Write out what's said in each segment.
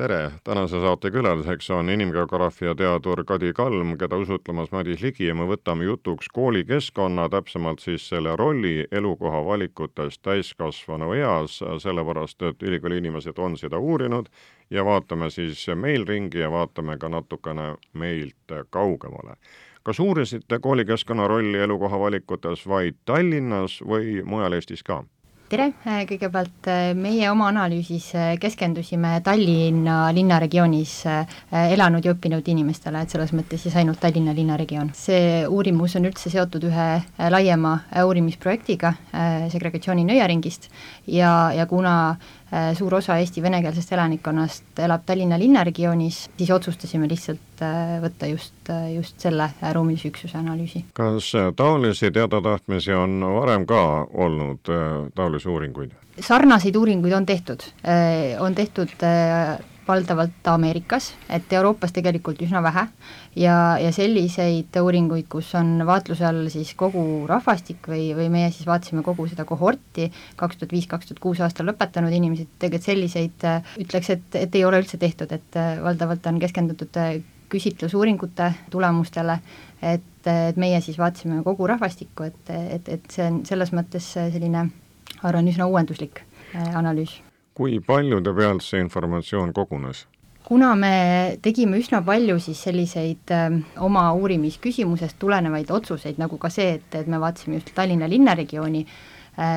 tere, tänase saate külaliseks on inimgeograafia teadur Kadi Kalm, keda usutlemas Madis Ligi ja me võtame jutuks koolikeskkonna, täpsemalt siis selle rolli elukoha valikutes täiskasvanu eas, sellepärast et ülikooli inimesed on seda uurinud ja vaatame siis meil ringi ja vaatame ka natukene meilt kaugemale. kas uurisite koolikeskkonna rolli elukoha valikutes vaid Tallinnas või mujal Eestis ka? Tere, kõigepealt äh, meie oma analüüsis äh, keskendusime Tallinna linnaregioonis elanud ja õppinud inimestele, et selles mõttes siis ainult Tallinna linnaregioon. see uurimus on üldse seotud ühe laiema uurimisprojektiga, segregatsiooni nõiaringist, ja, ja kuna Äh, suur osa Eesti venekeelsest elanikkonnast elab Tallinna linnaregioonis, siis otsustasime lihtsalt äh, võtta just, äh, just selle ruumilise üksuse analüüsi. kas taolisi teadatahtmisi on varem ka olnud, taolisi uuringuid? Sarnaseid uuringuid on tehtud, on tehtud valdavalt Ameerikas, et Euroopas tegelikult üsna vähe. Ja, ja selliseid uuringuid, kus on vaatluse all siis kogu rahvastik või, või meie siis vaatasime kogu seda kohorti, kaks tuhat viis, kaks tuhat kuus aastal lõpetanud inimesi, tegelikult selliseid ütleks, et, et ei ole üldse tehtud, et valdavalt on keskendutud küsitlusuuringute tulemustele, et, et meie siis vaatasime kogu rahvastikku, et, et, et see on selles mõttes selline, arvan, üsna uuenduslik analüüs kui paljude pealt see informatsioon kogunes? kuna me tegime üsna palju siis selliseid äh, oma uurimisküsimusest tulenevaid otsuseid, nagu ka see, et, et me vaatasime just Tallinna linnaregiooni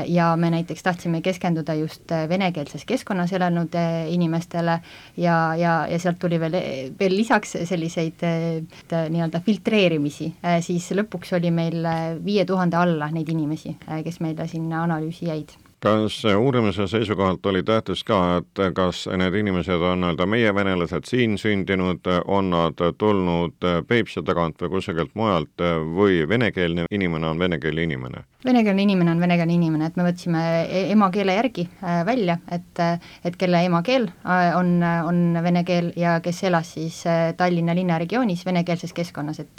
ja me näiteks tahtsime keskenduda just äh, venekeelses keskkonnas elanud äh, inimestele ja, ja, ja sealt tuli veel, veel lisaks selliseid äh, nii-öelda filtreerimisi. Äh,, siis lõpuks oli meil viie tuhande alla neid inimesi, kes meile sinna analüüsi jäid kas uurimise seisukohalt oli tähtis ka, et kas need inimesed on nii-öelda meie venelased siin sündinud, on nad tulnud Peipsi tagant või kusagilt mujalt või venekeelne inimene on venekeelne inimene? venekeelne inimene on venekeelne inimene, et me võtsime e-, emakeele järgi äh, välja, et, et kelle emakeel äh, on, on vene keel ja kes elas siis äh, Tallinna linnaregioonis venekeelses keskkonnas, et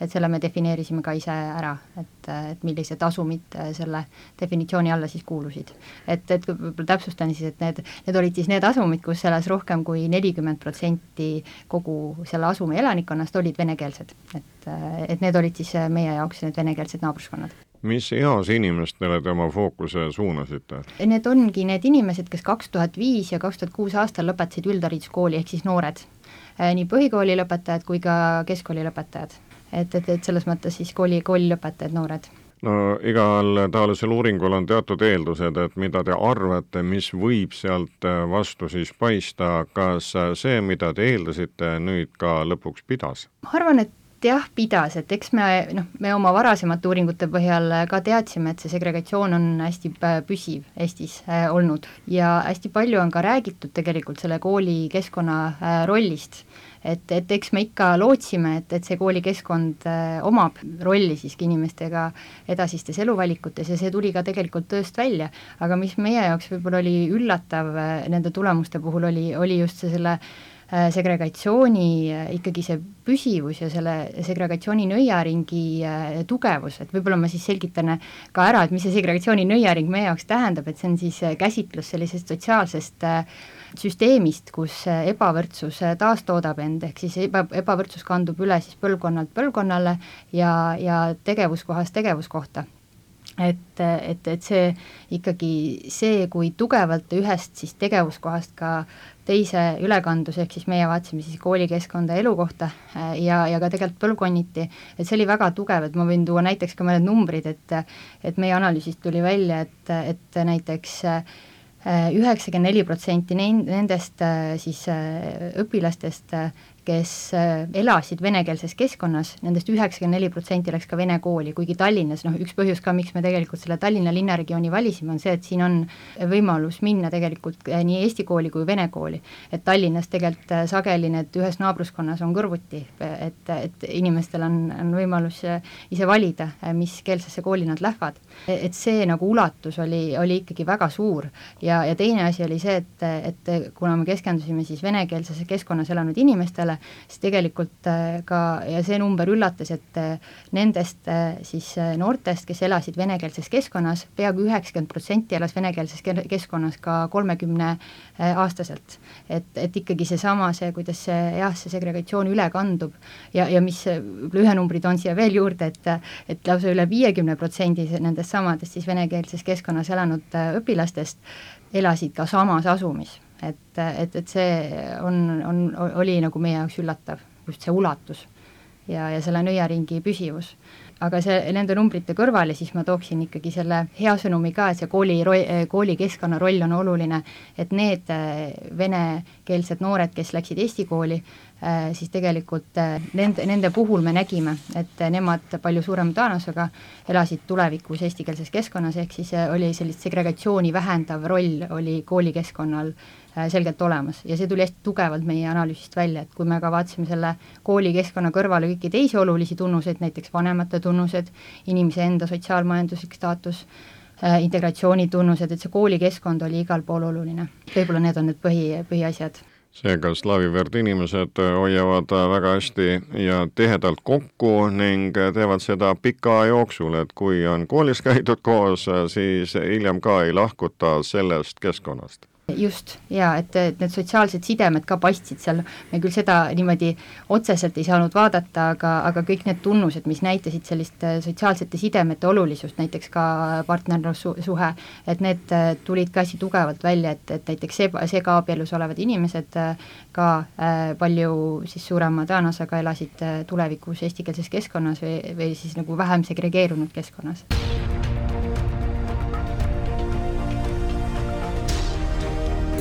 et selle me defineerisime ka ise ära, et, et millised asumid selle definitsiooni alla siis kuulusid. Et, et võib-olla täpsustan siis, et need, need olid siis need asumid, kus elas rohkem kui nelikümmend protsenti kogu selle asumi elanikkonnast olid venekeelsed, et, et need olid siis meie jaoks need venekeelsed naabruskonnad mis eas inimestele te oma fookuse suunasite? Need ongi need inimesed, kes kaks tuhat viis ja kaks tuhat kuus aastal lõpetasid üldhariduskooli, ehk siis noored. Äh, nii põhikooli lõpetajad kui ka keskkooli lõpetajad. et, et, et selles mõttes siis kooli, kooli lõpetajad, noored no igal taolisel uuringul on teatud eeldused, et mida te arvate, mis võib sealt vastu siis paista, kas see, mida te eeldasite, nüüd ka lõpuks pidas? ma arvan, et jah, pidas, et eks me noh, me oma varasemate uuringute põhjal ka teadsime, et see segregatsioon on hästi püsiv Eestis äh, olnud ja hästi palju on ka räägitud tegelikult selle koolikeskkonna äh, rollist. et, et eks me ikka lootsime, et, et see koolikeskkond äh, omab rolli siiski inimestega edasistes eluvalikutes ja see tuli ka tegelikult tööst välja, aga mis meie jaoks võib-olla oli üllatav äh, nende tulemuste puhul, oli, oli just see selle äh, Äh, segregatsiooni äh, ikkagi see püsivus ja selle segregatsiooni nõiaringi äh, tugevus, et võib-olla ma siis selgitan ka ära, et mis see segregatsiooni nõiaring meie jaoks tähendab, et see on siis käsitlus sellisest sotsiaalsest süsteemist, kus ebavõrdsus taastoodab end, ehk siis eba, ebavõrdsus kandub üle siis põlvkonnalt põlvkonnale ja, ja tegevuskohast tegevuskohta et, et, et see ikkagi see, kui tugevalt ühest siis tegevuskohast ka teise ülekandus, ehk siis meie vaatasime siis koolikeskkonda, elukohta äh, ja, ja ka tegelikult põlvkonniti, et see oli väga tugev, et ma võin tuua näiteks ka mõned numbrid, et et meie analüüsist tuli välja, et, et näiteks äh, üheksakümmend neli protsenti nendest äh, siis õpilastest, kes äh, elasid venekeelses keskkonnas, nendest üheksakümmend neli protsenti läks ka vene kooli, kuigi Tallinnas, noh üks põhjus ka, miks me tegelikult selle Tallinna linnaregiooni valisime, on see, et siin on võimalus minna tegelikult äh, nii eesti kooli kui vene kooli. et Tallinnas tegelikult äh, sageli need ühes naabruskonnas on kõrvuti, et, et inimestel on, on võimalus ise valida, mis keelsesse kooli nad lähevad. et see nagu ulatus oli, oli ikkagi väga suur ja, ja teine asi oli see, et, et kuna me keskendusime siis venekeelses keskkonnas elanud inimestele, siis tegelikult äh, ka, ja see number üllatas, et äh, nendest äh, siis noortest, kes elasid venekeelses keskkonnas, peaaegu üheksakümmend protsenti elas venekeelses keskkonnas ka kolmekümne aastaselt. et, et ikkagi seesama, see, kuidas see jah, see segregatsioon üle kandub ja, ja mis ühe numbri toon siia veel juurde, et et lausa üle viiekümne protsendi nendest samadest siis venekeelses keskkonnas elanud õpilastest elasid ka samas asumis et, et, et see on, on, oli nagu meie jaoks üllatav, just see ulatus ja, ja selle nõiaringi püsivus. aga see, nende numbrite kõrvale siis ma tooksin ikkagi selle hea sõnumi ka, et see kooli, koolikeskkonna roll on oluline, et need äh, venekeelsed noored, kes läksid Eesti kooli, äh, siis tegelikult äh, nende, nende puhul me nägime, et nemad palju suurema tõenäosusega elasid tulevikus eestikeelses keskkonnas, ehk siis oli sellist segregatsiooni vähendav roll oli koolikeskkonnal Äh, selgelt olemas. Ja see tuli hästi tugevalt meie analüüsist välja, et kui me ka vaatasime selle koolikeskkonna kõrvale kõiki teisi olulisi tunnuseid, näiteks vanemate tunnused, inimese enda sotsiaalmajanduslik staatus, äh, integratsioonitunnused, et see koolikeskkond oli igal pool oluline. võib-olla need on need põhi, põhiasjad. Seega slaavi verd inimesed hoiavad väga hästi ja tihedalt kokku ning teevad seda pika aja jooksul, et kui on koolis käidud koos, siis hiljem ka ei lahkuta sellest keskkonnast just, jaa, et, et need sotsiaalsed sidemed ka paistsid seal, me küll seda niimoodi otseselt ei saanud vaadata, aga, aga kõik need tunnused, mis näitasid sellist äh, sotsiaalsete sidemete olulisust, näiteks ka partnerlussuhe, et need äh, tulid ka hästi tugevalt välja, et, et näiteks see, segaabielus olevad inimesed äh, ka äh, palju siis suurema tõenäosusega elasid tulevikus eestikeelses keskkonnas või, või siis nagu vähem segregeerunud keskkonnas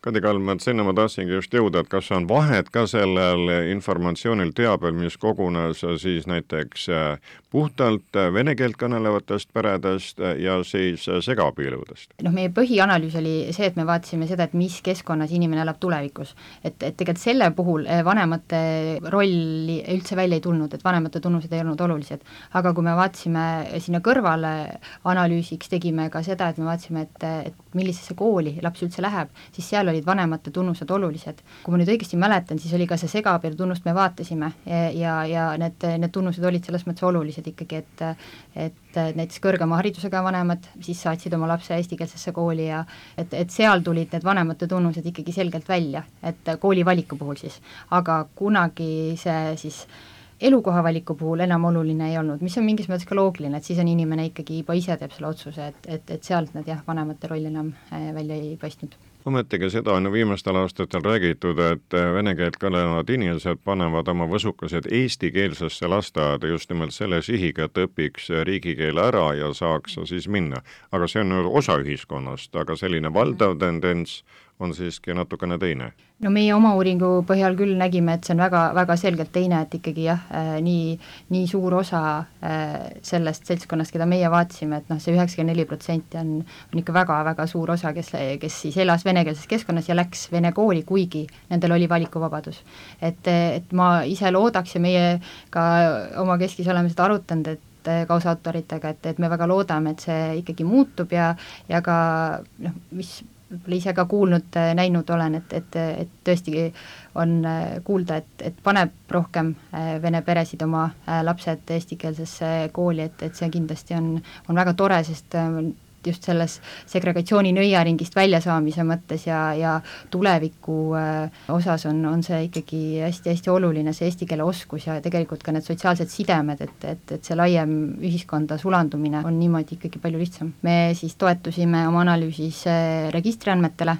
Kadi Kalm, et sinna ma tahtsingi just jõuda, et kas on vahet ka sellel informatsioonil, teabel, mis kogunes siis näiteks äh, puhtalt äh, vene keelt kõnelevatest peredest äh, ja siis segaabieludest? noh, meie põhianalüüs oli see, et me vaatasime seda, et mis keskkonnas inimene elab tulevikus. et, et tegelikult selle puhul vanemate rolli üldse välja ei tulnud, et vanemate tunnused ei olnud olulised. aga kui me vaatasime sinna kõrvale analüüsiks, tegime ka seda, et me vaatasime, et, et millisesse kooli laps üldse läheb, siis seal olid vanemate tunnused olulised. kui ma nüüd õigesti mäletan, siis oli ka see segaabielu tunnust me vaatasime ja, ja need, need tunnused olid selles mõttes olulised ikkagi, et et näiteks kõrgema haridusega vanemad siis saatsid oma lapse eestikeelsesse kooli ja et, et seal tulid need vanemate tunnused ikkagi selgelt välja, et kooli valiku puhul siis, aga kunagi see siis elukoha valiku puhul enam oluline ei olnud, mis on mingis mõttes ka loogiline, et siis on inimene ikkagi juba ise teeb selle otsuse, et, et, et sealt need jah, vanemate roll enam äh, välja ei paistnud ometigi seda on ju viimastel aastatel räägitud, et vene keelt kõnelevad inimesed panevad oma võsukesed eestikeelsesse lasteaeda just nimelt selle sihiga, et õpiks riigikeele ära ja saaks siis minna. aga see on osa ühiskonnast, aga selline valdav tendents on siiski natukene teine? No meie oma uuringu põhjal küll nägime, et see on väga, väga selgelt teine, et ikkagi jah äh,, nii, nii suur osa äh, sellest seltskonnast, keda meie vaatasime, et noh, see üheksakümmend neli protsenti on, on ikka väga-väga suur osa, kes, kes siis elas venekeelses keskkonnas ja läks vene kooli, kuigi nendel oli valikuvabadus. et, et ma ise loodaks ja meie ka oma keskis oleme seda arutanud, et kaasautoritega, et, et me väga loodame, et see ikkagi muutub ja, ja ka noh, mis võib-olla ise ka kuulnud, näinud olen, et, et, et tõesti on äh, kuulda, et, et paneb rohkem äh, vene peresid oma äh, lapsed eestikeelsesse kooli, et, et see kindlasti on, on väga tore, sest just selles segregatsiooni nõiaringist väljasaamise mõttes ja, ja tuleviku äh, osas on, on see ikkagi hästi-hästi oluline, see eesti keele oskus ja tegelikult ka need sotsiaalsed sidemed, et, et, et see laiem ühiskonda sulandumine on niimoodi ikkagi palju lihtsam. me siis toetusime oma analüüsis äh, registriandmetele,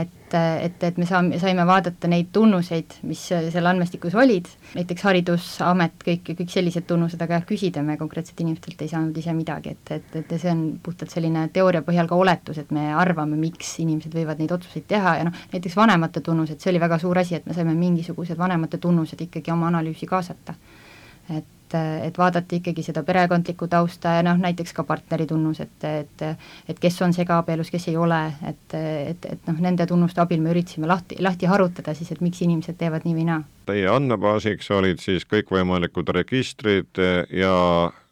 et et, et me saame, saime vaadata neid tunnuseid, mis seal andmestikus olid, näiteks Haridusamet, kõik, kõik sellised tunnused, aga jah, küsida me konkreetselt inimestelt ei saanud ise midagi, et, et, et see on puhtalt selline teooria põhjal ka oletus, et me arvame, miks inimesed võivad neid otsuseid teha ja noh, näiteks vanemate tunnused, see oli väga suur asi, et me saime mingisugused vanemate tunnused ikkagi oma analüüsi kaasata. Et et, vaadati ikkagi seda perekondlikku tausta ja noh, näiteks ka partneri tunnus, et, et et kes on segaabielus, kes ei ole, et, et, et noh, nende tunnuste abil me üritasime lahti, lahti harutada siis, et miks inimesed teevad nii või naa. Teie andmebaasiks olid siis kõikvõimalikud registrid ja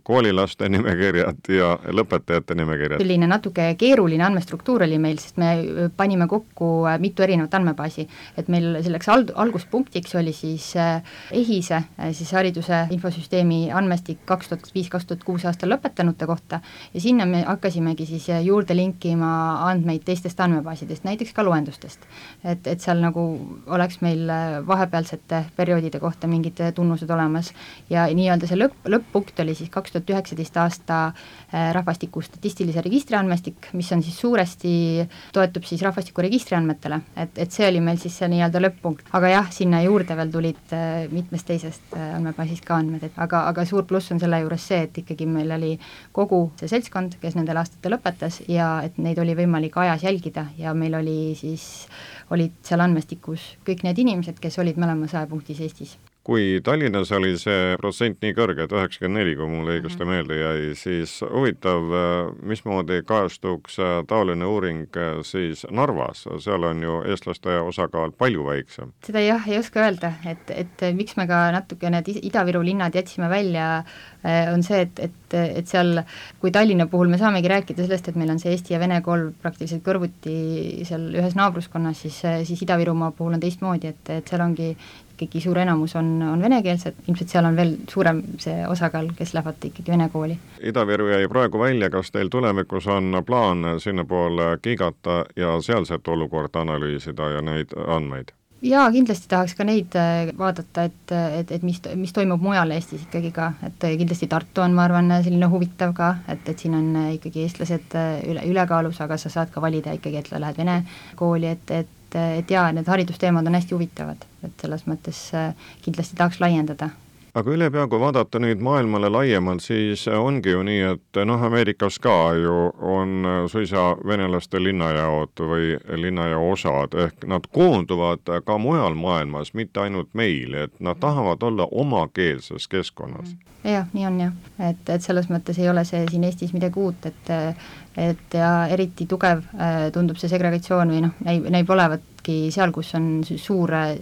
koolilaste nimekirjad ja lõpetajate nimekirjad. selline natuke keeruline andmestruktuur oli meil, sest me panime kokku mitu erinevat andmebaasi, et meil selleks al-, alguspunktiks oli siis äh, EHISE, äh, siis hariduse infosüsteemi andmestik kaks tuhat viis, kaks tuhat kuus aastal lõpetanute kohta ja sinna me hakkasimegi siis äh, juurde linkima andmeid teistest andmebaasidest, näiteks ka loendustest. et, et seal nagu oleks meil vahepealsete perioodide kohta mingid tunnused olemas ja nii-öelda see lõpp, lõpp-punkt oli siis kaks kaks tuhat üheksateist aasta äh, rahvastiku statistilise registri andmestik, mis on siis suuresti, toetub siis rahvastikuregistri andmetele, et, et see oli meil siis see nii-öelda lõpp-punkt. aga jah, sinna juurde veel tulid äh, mitmest teisest äh, andmebaasist ka andmed, et aga, aga suur pluss on selle juures see, et ikkagi meil oli kogu see seltskond, kes nendel aastatel lõpetas ja et neid oli võimalik ajas jälgida ja meil oli siis, olid seal andmestikus kõik need inimesed, kes olid mõlemas ajapunktis Eestis kui Tallinnas oli see protsent nii kõrge, et üheksakümmend neli, kui mulle õigesti mhm. meelde jäi, siis huvitav, mismoodi kajastuks äh, taoline uuring äh, siis Narvas, seal on ju eestlaste osakaal palju väiksem? seda jah, ei oska öelda, et, et miks me ka natuke need Ida-Viru linnad jätsime välja, äh, on see, et, et, et seal, kui Tallinna puhul me saamegi rääkida sellest, et meil on see eesti ja vene kool praktiliselt kõrvuti seal ühes naabruskonnas, siis, siis Ida-Virumaa puhul on teistmoodi, et, et seal ongi ikkagi suur enamus on, on venekeelsed, ilmselt seal on veel suurem see osakaal, kes lähevad ikkagi vene kooli. Ida-Viru jäi praegu välja, kas teil tulevikus on plaan sinnapoole kiigata ja sealset olukorda analüüsida ja neid andmeid? jaa, kindlasti tahaks ka neid äh, vaadata, et, et, et mis, mis toimub mujal Eestis ikkagi ka, et kindlasti Tartu on, ma arvan, selline huvitav ka, et, et siin on ikkagi eestlased äh, üle, ülekaalus, aga sa saad ka valida ikkagi, et lähed vene kooli, et, et et, et jaa, need haridusteemad on hästi huvitavad, et selles mõttes äh, kindlasti tahaks laiendada aga ülepea, kui vaadata nüüd maailmale laiemalt, siis ongi ju nii, et noh, Ameerikas ka ju on suisa venelaste linnajaod või linnajao osad, ehk nad koonduvad ka mujal maailmas, mitte ainult meil, et nad tahavad olla omakeelses keskkonnas. jah, nii on jah, et, et selles mõttes ei ole see siin Eestis midagi uut, et et ja eriti tugev äh, tundub see segregatsioon või noh, näib, näib olevatki seal, kus on suur äh,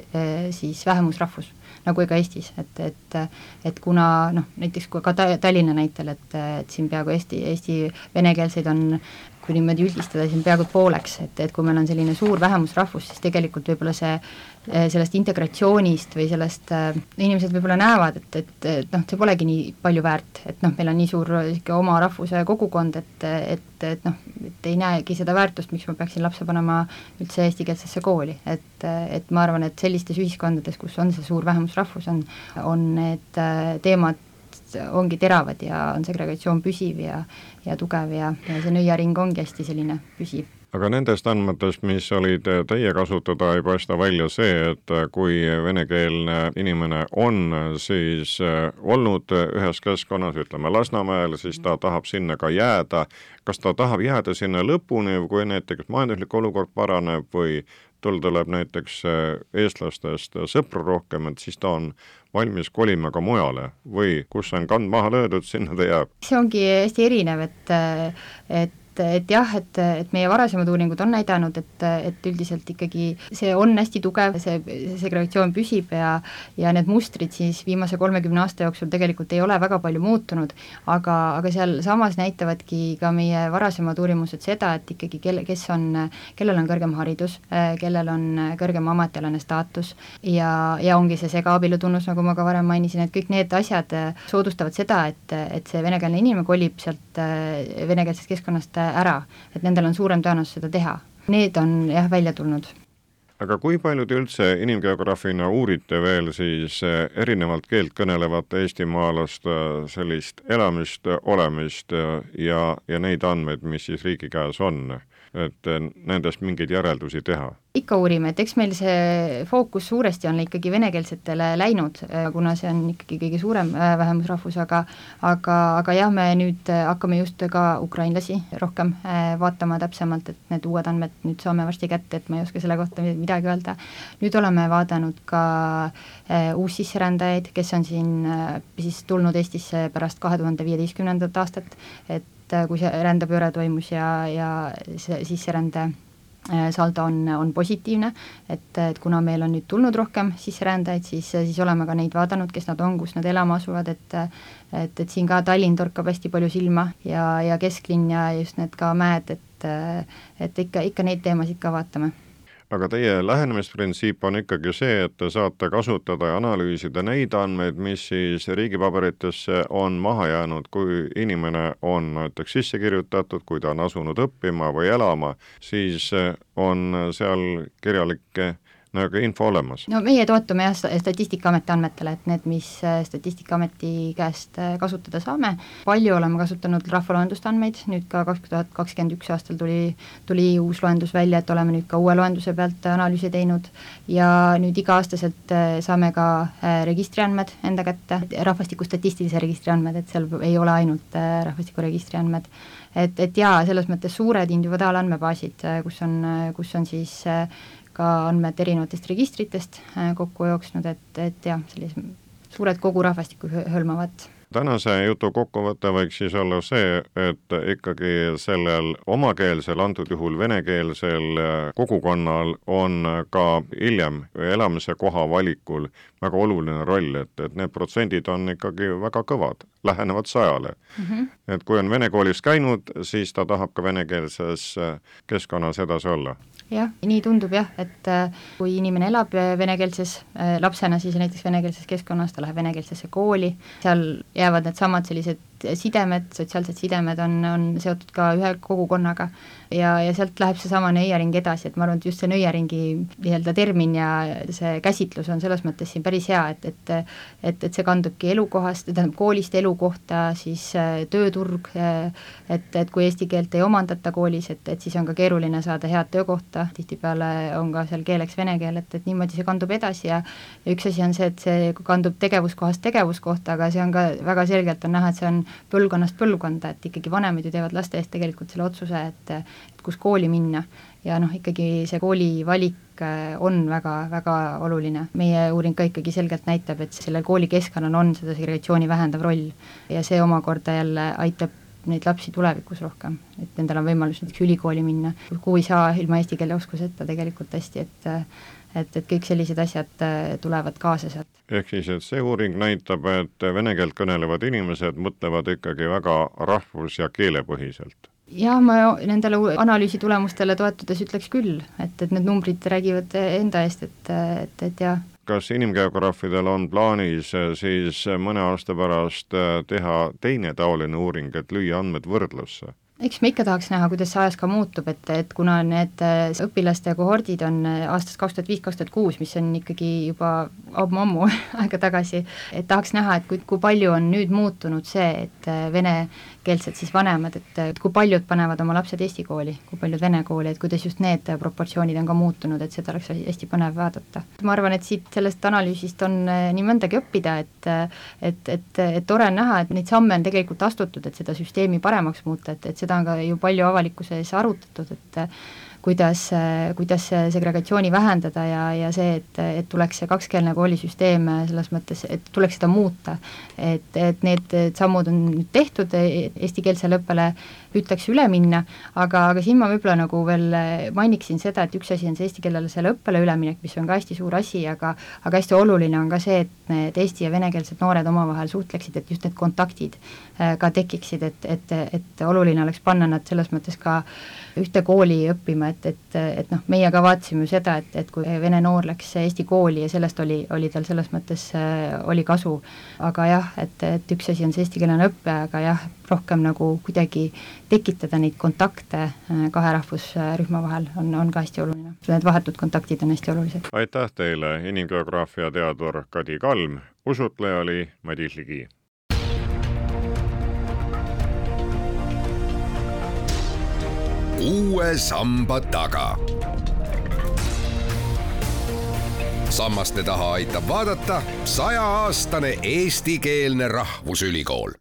siis vähemusrahvus, nagu ka Eestis, et, et et kuna noh, näiteks kui ka ta-, Tallinna näitel, et, et siin peaaegu Eesti, Eesti venekeelseid on kui niimoodi üldistada, siin peaaegu pooleks, et, et kui meil on selline suur vähemusrahvus, siis tegelikult võib-olla see eh, sellest integratsioonist või sellest äh,, inimesed võib-olla näevad, et, et, et noh, see polegi nii palju väärt, et noh, meil on nii suur niisugune oma rahvuse kogukond, et, et, et noh, et ei näegi seda väärtust, miks ma peaksin lapse panema üldse eestikeelsesse kooli, et, et ma arvan, et sellistes ühiskondades, kus on see suur vähemusrahvus, on, on need äh, teemad ongi teravad ja on segregatsioon püsiv ja ja tugev ja, ja see nõiaring ongi hästi selline püsiv aga nendest andmetest, mis olid teie kasutada, ei paista välja see, et kui venekeelne inimene on siis olnud ühes keskkonnas, ütleme Lasnamäel, siis ta tahab sinna ka jääda. kas ta tahab jääda sinna lõpuni, kui näiteks majanduslik olukord paraneb või tal tuleb näiteks eestlastest sõpru rohkem, et siis ta on valmis kolima ka mujale või kus on kand maha löödud, sinna ta jääb? see ongi hästi erinev, et, et et, et jah, et, et meie varasemad uuringud on näidanud, et, et üldiselt ikkagi see on hästi tugev, see, see segregatsioon püsib ja ja need mustrid siis viimase kolmekümne aasta jooksul tegelikult ei ole väga palju muutunud, aga, aga sealsamas näitavadki ka meie varasemad uurimused seda, et ikkagi kelle, kes on, kellel on kõrgem haridus, kellel on kõrgem ametialane staatus ja, ja ongi see segaabielu tunnus, nagu ma ka varem mainisin, et kõik need asjad soodustavad seda, et, et see venekeelne inimene kolib sealt venekeelsest keskkonnast ära, et nendel on suurem tõenäosus seda teha. Need on jah, välja tulnud aga kui palju te üldse inimgeograafina uurite veel siis eh, erinevalt keelt kõnelevate eestimaalaste sellist elamist, olemist ja, ja neid andmeid, mis siis riigi käes on, et nendest mingeid järeldusi teha? ikka uurime, et eks meil see fookus suuresti on ikkagi venekeelsetele läinud, kuna see on ikkagi kõige suurem äh, vähemusrahvus, aga aga, aga jah, me nüüd hakkame just ka ukrainlasi rohkem äh, vaatama täpsemalt, et need uued andmed nüüd saame varsti kätte, et ma ei oska selle kohta midagi öelda. nüüd oleme vaadanud ka äh, uussisserändajaid, kes on siin siis tulnud Eestisse pärast kahe tuhande viieteistkümnendat aastat, et kui see rändepööre toimus ja, ja see sisserände Äh, saldo on, on positiivne, et, et kuna meil on nüüd tulnud rohkem sisserändajaid, siis, siis oleme ka neid vaadanud, kes nad on, kus nad elama asuvad, et et, et siin ka Tallinn torkab hästi palju silma ja, ja kesklinn ja just need ka mäed, et et ikka, ikka neid teemasid ka vaatame aga teie lähenemisprintsiip on ikkagi see, et te saate kasutada ja analüüsida neid andmeid, mis siis riigipaberitesse on maha jäänud, kui inimene on näiteks sisse kirjutatud, kui ta on asunud õppima või elama, siis on seal kirjalik nagu info olemas? no meie toetume jah Statistikaameti andmetele, et need, mis äh, Statistikaameti käest äh, kasutada saame, palju oleme kasutanud rahvaloenduste andmeid, nüüd ka kaks tuhat kakskümmend üks aastal tuli, tuli uus loendus välja, et oleme nüüd ka uue loenduse pealt analüüsi teinud. Ja nüüd iga-aastaselt äh, saame ka registriandmed enda kätte, rahvastiku statistilise registri andmed, et seal ei ole ainult rahvastikuregistri andmed. Et, et jaa, selles mõttes suured individuaalandmebaasid, kus on, kus on siis ka andmed erinevatest registritest äh, kokku jooksnud, et, et jah, sellised suured kogu rahvastikku hõlmavad tänase jutu kokkuvõte võiks siis olla see, et ikkagi sellel omakeelsel, antud juhul venekeelsel kogukonnal on ka hiljem elamise koha valikul väga oluline roll, et, et need protsendid on ikkagi väga kõvad, lähenevad sajale mm. -hmm. et kui on vene koolis käinud, siis ta tahab ka venekeelses keskkonnas edasi olla jah, nii tundub jah, et äh, kui inimene elab äh, venekeelses äh, lapsena, siis näiteks venekeelses keskkonnas, ta läheb venekeelsesse kooli, seal jäävad needsamad sellised sidemed, sotsiaalsed sidemed on, on seotud ka ühe kogukonnaga. Ja, ja sealt läheb seesama nõiaring edasi, et ma arvan, et just see nõiaringi nii-öelda termin ja see käsitlus on selles mõttes siin päris hea, et, et et, et see kandubki elukohast, tähendab koolist elukohta, siis tööturg, et, et kui eesti keelt ei omandata koolis, et, et siis on ka keeruline saada head töökohta, kohta, tihtipeale on ka seal keeleks vene keel, et, et niimoodi see kandub edasi ja ja üks asi on see, et see kandub tegevuskohast tegevuskohta, aga see on ka väga selgelt on näha, et see on põlvkonnast põlvkonda, et ikkagi vanemad ju teevad laste eest tegelikult selle otsuse, et et kus kooli minna. ja noh, ikkagi see kooli valik äh, on väga, väga oluline. meie uuring ka ikkagi selgelt näitab, et sellel koolikeskkonnal on seda segregatsiooni vähendav roll ja see omakorda jälle aitab neid lapsi tulevikus rohkem, et nendel on võimalus näiteks ülikooli minna, kuhu ei saa ilma eesti keele oskuseta tegelikult hästi, et et, et kõik sellised asjad äh, tulevad kaasa sealt. Ehk siis, et see uuring näitab, et vene keelt kõnelevad inimesed mõtlevad ikkagi väga rahvus- ja keelepõhiselt? jah, ma nendele analüüsi tulemustele toetudes ütleks küll, et, et need numbrid räägivad enda eest, et, et, et jah, kas inimgeograafidel on plaanis eh, siis mõne aasta pärast eh, teha teine taoline uuring, et lüüa andmed võrdlusse? Eks me ikka tahaks näha, kuidas see ajas ka muutub, et, et kuna need äh, õpilaste kohordid on äh, aastast kaks tuhat viis, kaks tuhat kuus, mis on ikkagi juba ammu-ammu aega tagasi, et tahaks näha, et kui, kui palju on nüüd muutunud see, et äh, venekeelsed siis vanemad, et kui paljud panevad oma lapsed Eesti kooli, kui paljud vene kooli, et kuidas just need proportsioonid on ka muutunud, et seda oleks hästi põnev vaadata. ma arvan, et siit sellest analüüsist on nii mõndagi õppida, et et, et, et tore on näha, et neid samme on tegelikult astutud, et seda süsteemi paremaks muuta, et, et seda seda on ka ju palju avalikkuse ees arutatud, et kuidas, kuidas segregatsiooni vähendada ja, ja see, et, et tuleks see kakskeelne koolisüsteem selles mõttes, et tuleks seda muuta. et, et need sammud on nüüd tehtud, eestikeelsele õppele püütakse üle minna, aga, aga siin ma võib-olla nagu veel mainiksin seda, et üks asi on see eestikeelsele õppele üleminek, mis on ka hästi suur asi, aga aga hästi oluline on ka see, et need eesti- ja venekeelsed noored omavahel suhtleksid, et just need kontaktid äh, ka tekiksid, et, et, et oluline oleks panna nad selles mõttes ka ühte kooli õppima, et, et, et noh, meie ka vaatasime ju seda, et, et kui vene noor läks Eesti kooli ja sellest oli, oli tal selles mõttes, äh, oli kasu, aga jah, et, et üks asi on see eestikeelne õpe, aga jah, rohkem nagu kuidagi tekitada neid kontakte äh, kahe rahvusrühma vahel on, on ka hästi oluline. Need vahetud kontaktid on hästi olulised. aitäh teile, inimgeograafia teadur Kadi Kalm, usutleja oli Madis Ligi. uue samba taga sammaste taha aitab vaadata sajaaastane eestikeelne rahvusülikool